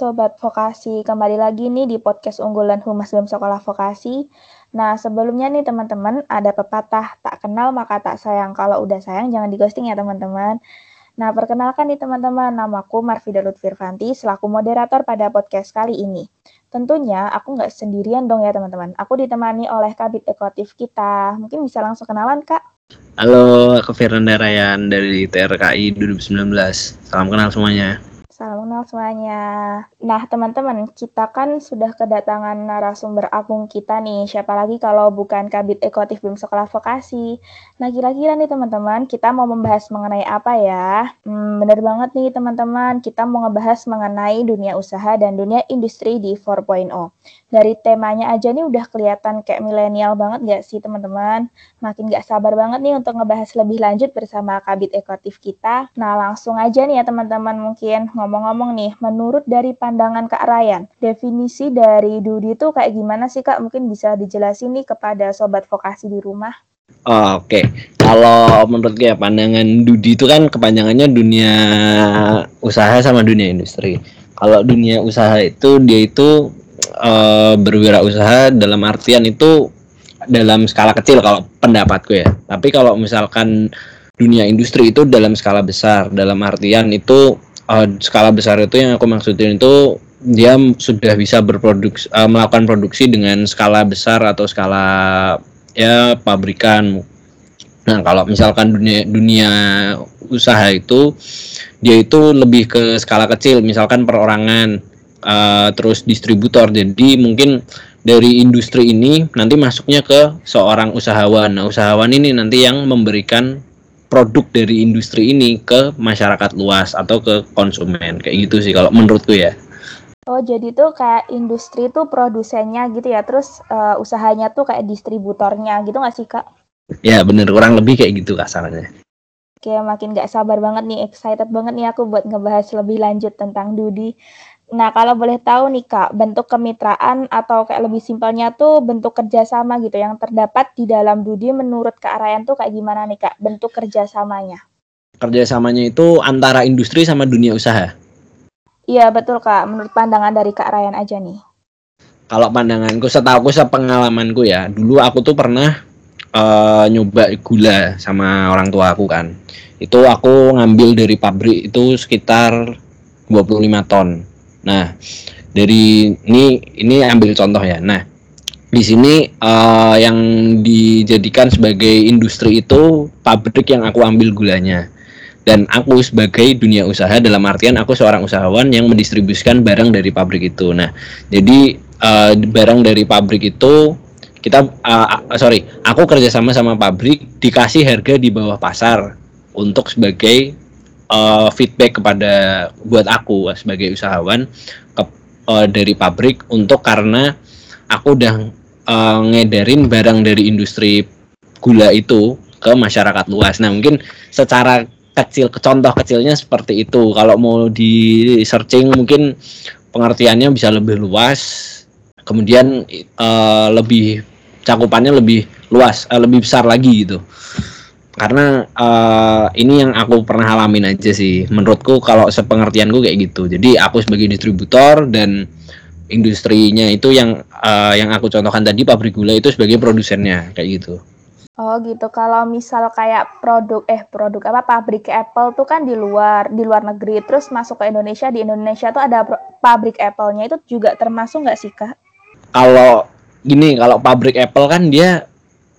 Sobat Vokasi, kembali lagi nih di podcast unggulan Humas BEM Sekolah Vokasi. Nah, sebelumnya nih teman-teman, ada pepatah, tak kenal maka tak sayang. Kalau udah sayang jangan digosting ya teman-teman. Nah, perkenalkan nih teman-teman, namaku Marfida Lutfirvanti selaku moderator pada podcast kali ini. Tentunya aku nggak sendirian dong ya teman-teman. Aku ditemani oleh Kabit Ekotif kita. Mungkin bisa langsung kenalan, Kak? Halo, aku Firanda Rayan dari TRKI 2019. Salam kenal semuanya. Salam kenal semuanya. Nah, teman-teman, kita kan sudah kedatangan narasumber agung kita nih. Siapa lagi kalau bukan Kabit Ekotif BEM Sekolah Vokasi. Nah, kira-kira nih teman-teman, kita mau membahas mengenai apa ya? Hmm, bener banget nih teman-teman, kita mau ngebahas mengenai dunia usaha dan dunia industri di 4.0 dari temanya aja nih udah kelihatan kayak milenial banget gak sih teman-teman? Makin gak sabar banget nih untuk ngebahas lebih lanjut bersama Kabit Ekotif kita. Nah langsung aja nih ya teman-teman mungkin ngomong-ngomong nih, menurut dari pandangan Kak Ryan, definisi dari Dudi itu kayak gimana sih Kak? Mungkin bisa dijelasin nih kepada sobat vokasi di rumah. Oh, Oke, okay. kalau menurut ya pandangan Dudi itu kan kepanjangannya dunia usaha sama dunia industri. Kalau dunia usaha itu dia itu uh, berwirausaha dalam artian itu dalam skala kecil kalau pendapatku ya. Tapi kalau misalkan dunia industri itu dalam skala besar, dalam artian itu uh, skala besar itu yang aku maksudin itu dia sudah bisa berproduksi uh, melakukan produksi dengan skala besar atau skala ya pabrikan. Nah, kalau misalkan dunia dunia usaha itu dia itu lebih ke skala kecil, misalkan perorangan uh, terus distributor. Jadi mungkin dari industri ini nanti masuknya ke seorang usahawan. Nah, usahawan ini nanti yang memberikan produk dari industri ini ke masyarakat luas atau ke konsumen. Kayak gitu sih kalau menurutku ya. Oh, jadi tuh kayak industri tuh produsennya gitu ya, terus uh, usahanya tuh kayak distributornya gitu nggak sih, Kak? Ya, bener. Kurang lebih kayak gitu kasarnya. Oke, makin gak sabar banget nih, excited banget nih aku buat ngebahas lebih lanjut tentang Dudi. Nah, kalau boleh tahu nih Kak, bentuk kemitraan atau kayak lebih simpelnya tuh bentuk kerjasama gitu yang terdapat di dalam Dudi menurut Kak Ryan tuh kayak gimana nih Kak, bentuk kerjasamanya? Kerjasamanya itu antara industri sama dunia usaha? Iya betul Kak, menurut pandangan dari Kak Ryan aja nih. Kalau pandanganku, setahu aku, sepengalamanku ya, dulu aku tuh pernah uh, nyoba gula sama orang tua aku kan. Itu aku ngambil dari pabrik itu sekitar 25 ton Nah, dari ini ini ambil contoh ya. Nah, di sini uh, yang dijadikan sebagai industri itu pabrik yang aku ambil gulanya. Dan aku sebagai dunia usaha dalam artian aku seorang usahawan yang mendistribusikan barang dari pabrik itu. Nah, jadi uh, barang dari pabrik itu kita uh, sorry, aku kerjasama sama pabrik dikasih harga di bawah pasar untuk sebagai uh, feedback kepada buat aku sebagai usahawan ke, uh, dari pabrik untuk karena aku udah uh, ngedarin barang dari industri gula itu ke masyarakat luas. Nah mungkin secara kecil contoh kecilnya seperti itu. Kalau mau di searching mungkin pengertiannya bisa lebih luas. Kemudian uh, lebih cakupannya lebih luas, uh, lebih besar lagi gitu karena uh, ini yang aku pernah alamin aja sih menurutku kalau sepengertianku kayak gitu jadi aku sebagai distributor dan industrinya itu yang uh, yang aku contohkan tadi pabrik gula itu sebagai produsennya kayak gitu Oh gitu. Kalau misal kayak produk eh produk apa pabrik Apple tuh kan di luar di luar negeri terus masuk ke Indonesia di Indonesia tuh ada pabrik Apple-nya itu juga termasuk nggak sih kak? Kalau gini kalau pabrik Apple kan dia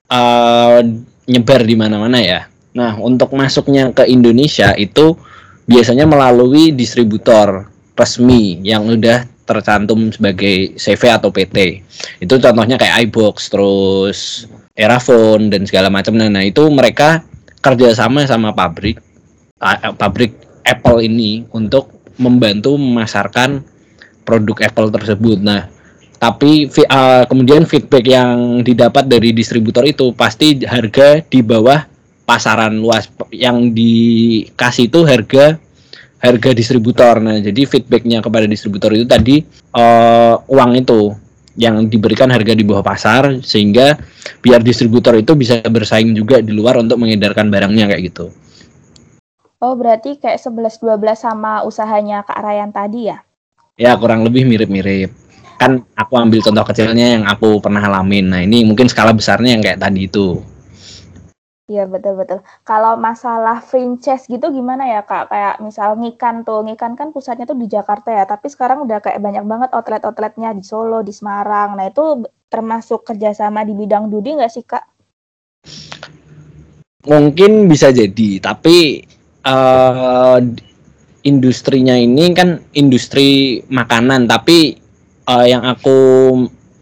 uh, nyebar di mana-mana ya. Nah, untuk masuknya ke Indonesia itu biasanya melalui distributor resmi yang udah tercantum sebagai CV atau PT. Itu contohnya kayak iBox, terus Erafone dan segala macam. Nah, nah itu mereka kerjasama sama pabrik pabrik Apple ini untuk membantu memasarkan produk Apple tersebut. Nah, tapi uh, kemudian feedback yang didapat dari distributor itu pasti harga di bawah pasaran luas yang dikasih itu harga harga distributor nah jadi feedbacknya kepada distributor itu tadi uh, uang itu yang diberikan harga di bawah pasar sehingga biar distributor itu bisa bersaing juga di luar untuk mengedarkan barangnya kayak gitu. Oh, berarti kayak 11 12 sama usahanya Kak Rayan tadi ya? ya kurang lebih mirip-mirip kan aku ambil contoh kecilnya yang aku pernah alamin nah ini mungkin skala besarnya yang kayak tadi itu Iya betul betul. Kalau masalah franchise gitu gimana ya kak? Kayak misal Ngikan tuh, Ngikan kan pusatnya tuh di Jakarta ya, tapi sekarang udah kayak banyak banget outlet-outletnya di Solo, di Semarang. Nah itu termasuk kerjasama di bidang Dudi nggak sih kak? Mungkin bisa jadi, tapi uh, industrinya ini kan industri makanan, tapi uh, yang aku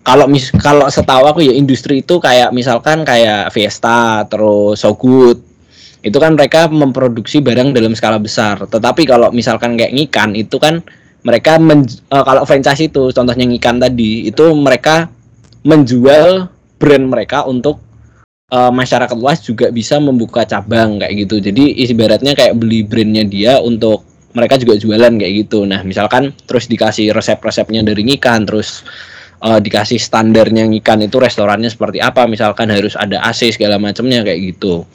kalau mis kalau setahu aku ya industri itu kayak misalkan kayak Fiesta terus So Good itu kan mereka memproduksi barang dalam skala besar. Tetapi kalau misalkan kayak ngikan itu kan mereka men, uh, kalau franchise itu contohnya ngikan tadi itu mereka menjual brand mereka untuk uh, masyarakat luas juga bisa membuka cabang kayak gitu. Jadi ibaratnya kayak beli brandnya dia untuk mereka juga jualan kayak gitu. Nah misalkan terus dikasih resep-resepnya dari ngikan terus uh, dikasih standarnya ikan itu restorannya seperti apa misalkan harus ada AC segala macamnya kayak gitu.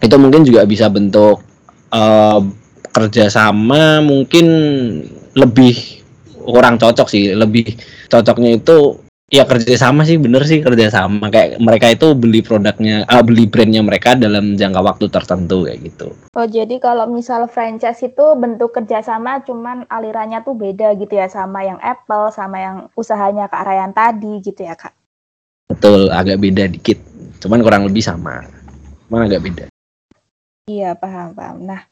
Itu mungkin juga bisa bentuk uh, kerjasama mungkin lebih kurang cocok sih lebih cocoknya itu ya kerja sama sih bener sih kerja sama. Kayak mereka itu beli produknya uh, beli brandnya mereka dalam jangka waktu tertentu kayak gitu. Oh jadi kalau misal franchise itu bentuk kerjasama cuman alirannya tuh beda gitu ya sama yang Apple sama yang usahanya Kak Rayan tadi gitu ya Kak? Betul agak beda dikit. Cuman kurang lebih sama. Cuman agak beda. Iya paham paham. Nah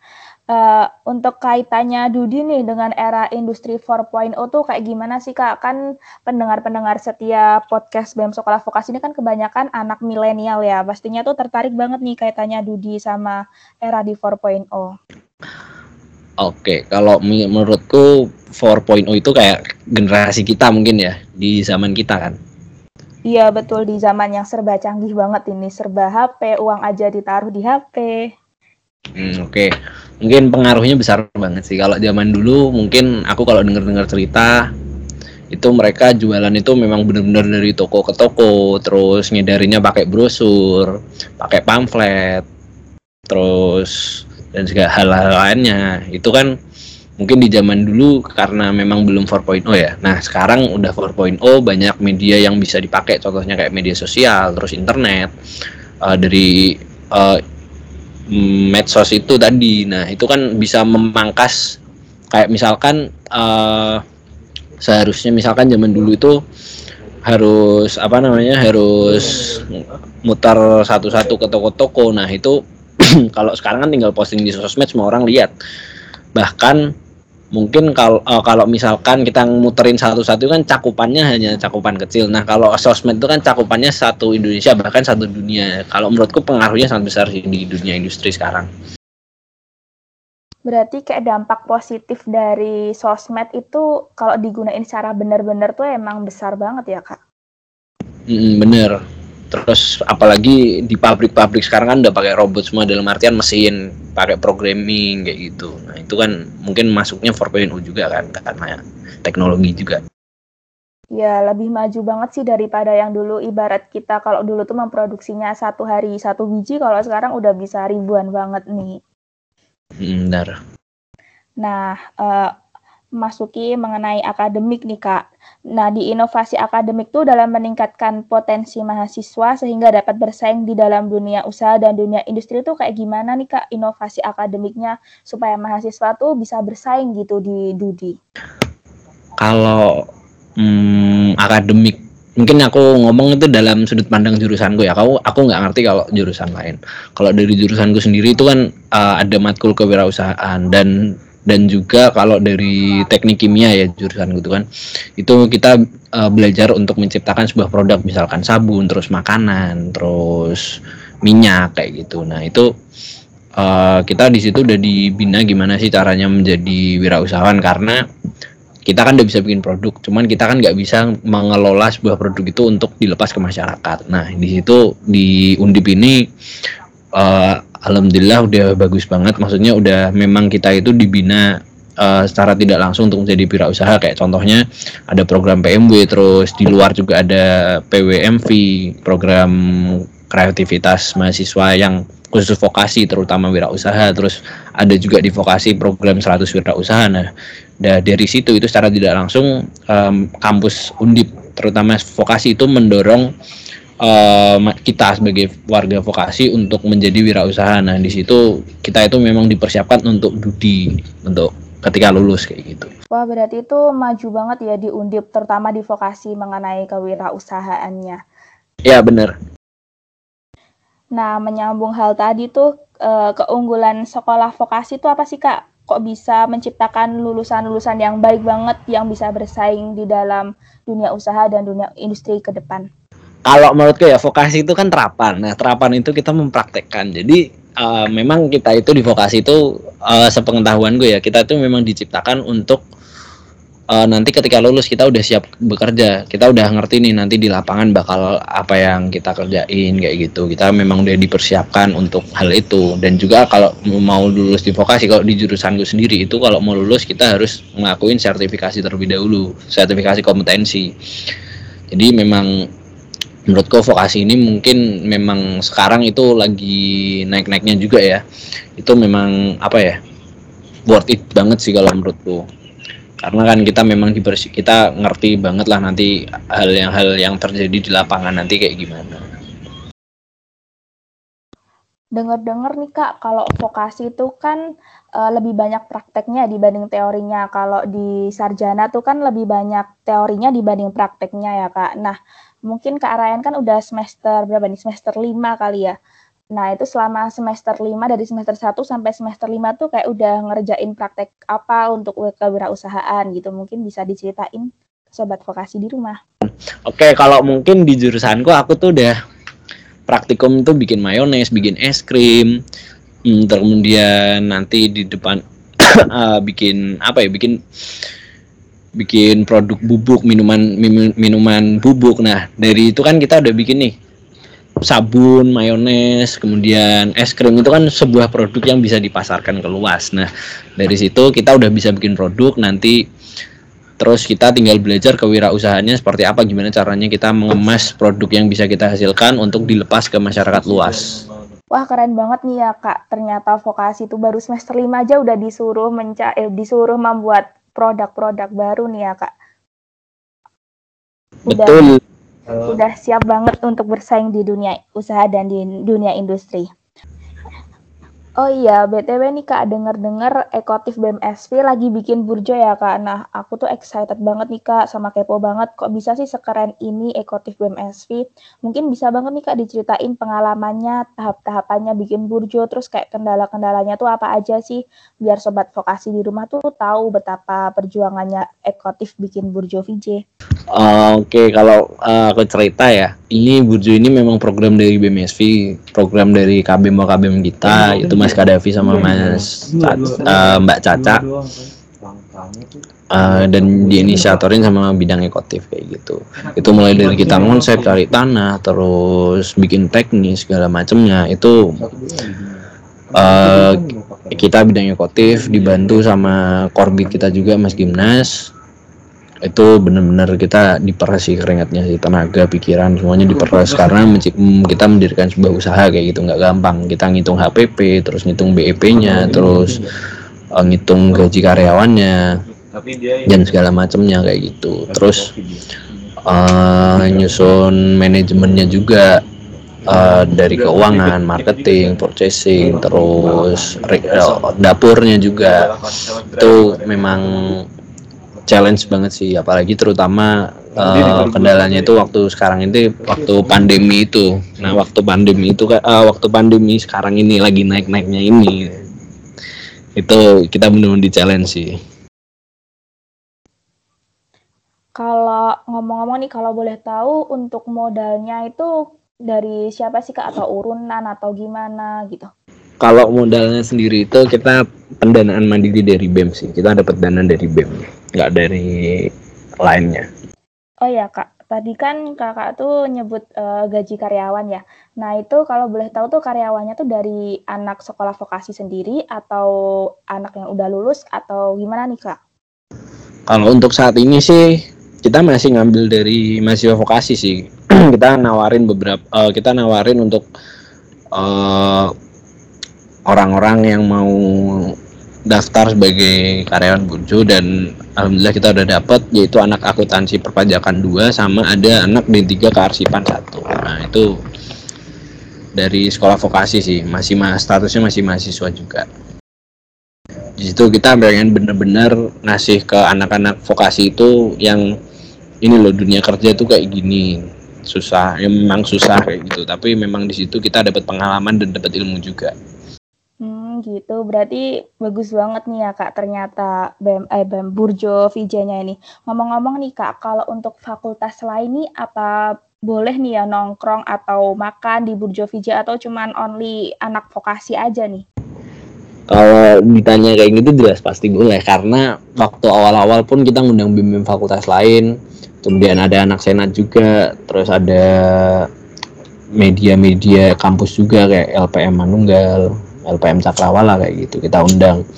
Uh, untuk kaitannya Dudi nih dengan era industri 4.0 tuh kayak gimana sih Kak? Kan pendengar-pendengar setia podcast BEM Sekolah Vokasi ini kan kebanyakan anak milenial ya. Pastinya tuh tertarik banget nih kaitannya Dudi sama era di 4.0. Oke, kalau menurutku 4.0 itu kayak generasi kita mungkin ya di zaman kita kan. Iya betul di zaman yang serba canggih banget ini serba HP, uang aja ditaruh di HP. Hmm, Oke, okay. mungkin pengaruhnya besar banget sih. Kalau zaman dulu mungkin aku kalau dengar-dengar cerita itu mereka jualan itu memang benar-benar dari toko ke toko, terus ngedarinya pakai brosur, pakai pamflet, terus dan segala hal-hal lainnya. Itu kan mungkin di zaman dulu karena memang belum 4.0 ya. Nah, sekarang udah 4.0 banyak media yang bisa dipakai contohnya kayak media sosial, terus internet uh, dari uh, medsos itu tadi. Nah itu kan bisa memangkas. Kayak misalkan uh, seharusnya misalkan zaman dulu itu harus apa namanya harus mutar satu-satu ke toko-toko. Nah itu kalau sekarang kan tinggal posting di sosmed semua orang lihat. Bahkan mungkin kalau uh, kalau misalkan kita muterin satu-satu kan cakupannya hanya cakupan kecil. Nah kalau sosmed itu kan cakupannya satu Indonesia bahkan satu dunia. Kalau menurutku pengaruhnya sangat besar di dunia industri sekarang. Berarti kayak dampak positif dari sosmed itu kalau digunain secara benar-benar tuh emang besar banget ya kak? Mm, bener terus apalagi di pabrik-pabrik sekarang kan udah pakai robot semua dalam artian mesin pakai programming kayak gitu nah itu kan mungkin masuknya 4.0 juga kan karena teknologi juga Ya lebih maju banget sih daripada yang dulu ibarat kita kalau dulu tuh memproduksinya satu hari satu biji kalau sekarang udah bisa ribuan banget nih. Hmm, benar. Nah, uh, masuki mengenai akademik nih Kak. Nah, di inovasi akademik itu dalam meningkatkan potensi mahasiswa sehingga dapat bersaing di dalam dunia usaha dan dunia industri itu kayak gimana nih Kak inovasi akademiknya supaya mahasiswa tuh bisa bersaing gitu di Dudi? Kalau hmm, akademik mungkin aku ngomong itu dalam sudut pandang jurusanku ya. Aku aku nggak ngerti kalau jurusan lain. Kalau dari jurusanku sendiri itu kan uh, ada matkul kewirausahaan dan dan juga kalau dari teknik kimia ya jurusan gitu kan itu kita uh, belajar untuk menciptakan sebuah produk misalkan sabun terus makanan terus minyak kayak gitu. Nah itu uh, kita di situ udah dibina gimana sih caranya menjadi wirausahawan karena kita kan udah bisa bikin produk cuman kita kan nggak bisa mengelola sebuah produk itu untuk dilepas ke masyarakat. Nah di situ di undip ini uh, alhamdulillah udah bagus banget. Maksudnya udah memang kita itu dibina uh, secara tidak langsung untuk menjadi wirausaha. Kayak contohnya ada program PMW terus di luar juga ada PWMV program kreativitas mahasiswa yang khusus vokasi terutama wirausaha. Terus ada juga di vokasi program 100 wirausaha. Nah dari situ itu secara tidak langsung um, kampus Undip terutama vokasi itu mendorong uh, kita sebagai warga vokasi untuk menjadi wirausaha. Nah, di situ kita itu memang dipersiapkan untuk dudi untuk ketika lulus kayak gitu. Wah, berarti itu maju banget ya di Undip terutama di vokasi mengenai kewirausahaannya. Ya, benar. Nah, menyambung hal tadi tuh uh, keunggulan sekolah vokasi itu apa sih, Kak? kok bisa menciptakan lulusan-lulusan yang baik banget yang bisa bersaing di dalam dunia usaha dan dunia industri ke depan? Kalau menurutku ya vokasi itu kan terapan. Nah, terapan itu kita mempraktekkan. Jadi uh, memang kita itu di vokasi itu uh, sepengetahuan gue ya, kita itu memang diciptakan untuk uh, nanti ketika lulus kita udah siap bekerja. Kita udah ngerti nih nanti di lapangan bakal apa yang kita kerjain kayak gitu. Kita memang udah dipersiapkan untuk hal itu. Dan juga kalau mau lulus di vokasi kalau di jurusan gue sendiri itu kalau mau lulus kita harus ngelakuin sertifikasi terlebih dahulu. Sertifikasi kompetensi. Jadi memang menurutku vokasi ini mungkin memang sekarang itu lagi naik-naiknya juga ya itu memang apa ya worth it banget sih kalau menurutku karena kan kita memang dibersih kita ngerti banget lah nanti hal yang hal yang terjadi di lapangan nanti kayak gimana. Dengar-dengar nih kak, kalau vokasi itu kan e, lebih banyak prakteknya dibanding teorinya. Kalau di sarjana tuh kan lebih banyak teorinya dibanding prakteknya ya kak. Nah, mungkin kak Ryan kan udah semester berapa nih? Semester lima kali ya. Nah, itu selama semester 5 dari semester 1 sampai semester 5 tuh kayak udah ngerjain praktek apa untuk kewirausahaan gitu. Mungkin bisa diceritain sobat vokasi di rumah. Oke, kalau mungkin di jurusanku aku tuh udah praktikum itu bikin mayones, bikin es krim, hmm, kemudian nanti di depan uh, bikin apa ya, bikin bikin produk bubuk minuman minuman bubuk. Nah, dari itu kan kita udah bikin nih sabun, mayones, kemudian es krim itu kan sebuah produk yang bisa dipasarkan ke luas. Nah, dari situ kita udah bisa bikin produk nanti terus kita tinggal belajar kewirausahaannya seperti apa gimana caranya kita mengemas produk yang bisa kita hasilkan untuk dilepas ke masyarakat luas. Wah keren banget nih ya kak, ternyata vokasi itu baru semester 5 aja udah disuruh menca eh, disuruh membuat produk-produk baru nih ya kak. Udah, Betul udah siap banget untuk bersaing di dunia usaha dan di dunia industri. Oh iya, BTW nih Kak, denger-denger Ekotif BMSV lagi bikin burjo ya Kak. Nah, aku tuh excited banget nih Kak, sama kepo banget. Kok bisa sih sekeren ini Ekotif BMSV? Mungkin bisa banget nih Kak diceritain pengalamannya, tahap-tahapannya bikin burjo, terus kayak kendala-kendalanya tuh apa aja sih? Biar sobat vokasi di rumah tuh tahu betapa perjuangannya Ekotif bikin burjo VJ. Uh, Oke, okay. kalau uh, aku cerita ya, ini Burjo ini memang program dari BMSV, program dari KBM KBM kita, itu Mas Kadafi sama Mas uh, Mbak Caca, uh, dan diinisiatorin sama bidang ekotif kayak gitu. Itu mulai dari kita konsep, cari tanah, terus bikin teknis segala macamnya itu uh, kita bidang ekotif dibantu sama korbit kita juga Mas Gimnas itu benar-benar kita diperas sih keringatnya sih tenaga pikiran semuanya diperas. karena kita mendirikan sebuah usaha kayak gitu nggak gampang. Kita ngitung HPP terus ngitung BEP-nya terus uh, ngitung gaji karyawannya dan segala macamnya kayak gitu. Terus uh, nyusun manajemennya juga uh, dari keuangan, marketing, purchasing, terus dapurnya juga. Itu memang challenge banget sih apalagi terutama uh, kendalanya itu waktu sekarang ini waktu pandemi itu. Nah waktu pandemi itu uh, waktu pandemi sekarang ini lagi naik naiknya ini itu kita benar-benar di challenge sih. Kalau ngomong-ngomong nih kalau boleh tahu untuk modalnya itu dari siapa sih kak? Atau urunan atau gimana gitu? Kalau modalnya sendiri itu kita pendanaan mandiri dari BEM sih. Kita dapat dana dari BEM, nggak dari lainnya. Oh ya kak, tadi kan kakak tuh nyebut uh, gaji karyawan ya. Nah itu kalau boleh tahu tuh karyawannya tuh dari anak sekolah vokasi sendiri atau anak yang udah lulus atau gimana nih kak? Kalau untuk saat ini sih kita masih ngambil dari mahasiswa vokasi sih. kita nawarin beberapa, uh, kita nawarin untuk uh, orang-orang yang mau daftar sebagai karyawan Burjo dan alhamdulillah kita udah dapet yaitu anak akuntansi perpajakan dua sama ada anak D3 kearsipan satu. Nah itu dari sekolah vokasi sih masih mas statusnya masih mahasiswa juga. Di situ kita pengen bener-bener ngasih ke anak-anak vokasi itu yang ini loh dunia kerja tuh kayak gini susah ya memang susah kayak gitu. Tapi memang di situ kita dapat pengalaman dan dapat ilmu juga Gitu. Berarti bagus banget nih ya Kak ternyata BEM eh BEM Burjo VJ-nya ini. Ngomong-ngomong nih Kak, kalau untuk fakultas lain nih apa boleh nih ya nongkrong atau makan di Burjo VJ atau cuman only anak vokasi aja nih? kalau ditanya kayak gitu jelas pasti boleh karena waktu awal-awal pun kita ngundang bimbing fakultas lain kemudian ada anak senat juga terus ada media-media kampus juga kayak LPM Manunggal LPM Cakrawala kayak gitu. Kita undang.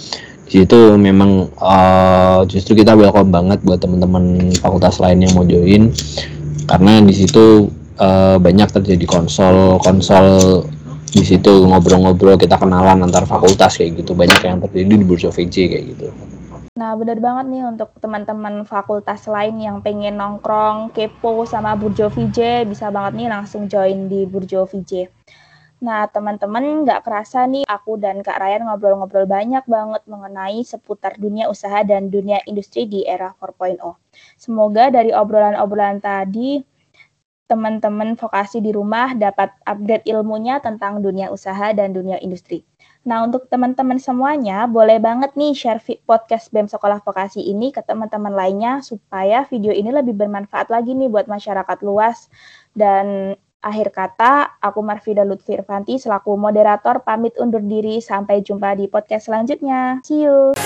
Di situ memang uh, justru kita welcome banget buat teman-teman fakultas lain yang mau join. Karena di situ uh, banyak terjadi konsol konsol di situ ngobrol-ngobrol kita kenalan antar fakultas kayak gitu. Banyak yang terjadi di Bursa VJ kayak gitu. Nah, benar banget nih untuk teman-teman fakultas lain yang pengen nongkrong, kepo sama Burjo VJ, bisa banget nih langsung join di Burjo VJ. Nah, teman-teman, nggak kerasa nih aku dan Kak Ryan ngobrol-ngobrol banyak banget mengenai seputar dunia usaha dan dunia industri di era 4.0. Semoga dari obrolan-obrolan tadi, teman-teman vokasi di rumah dapat update ilmunya tentang dunia usaha dan dunia industri. Nah, untuk teman-teman semuanya, boleh banget nih share podcast BEM Sekolah Vokasi ini ke teman-teman lainnya supaya video ini lebih bermanfaat lagi nih buat masyarakat luas. Dan Akhir kata, aku Marfida Lutfi Irvanti selaku moderator pamit undur diri. Sampai jumpa di podcast selanjutnya. See you.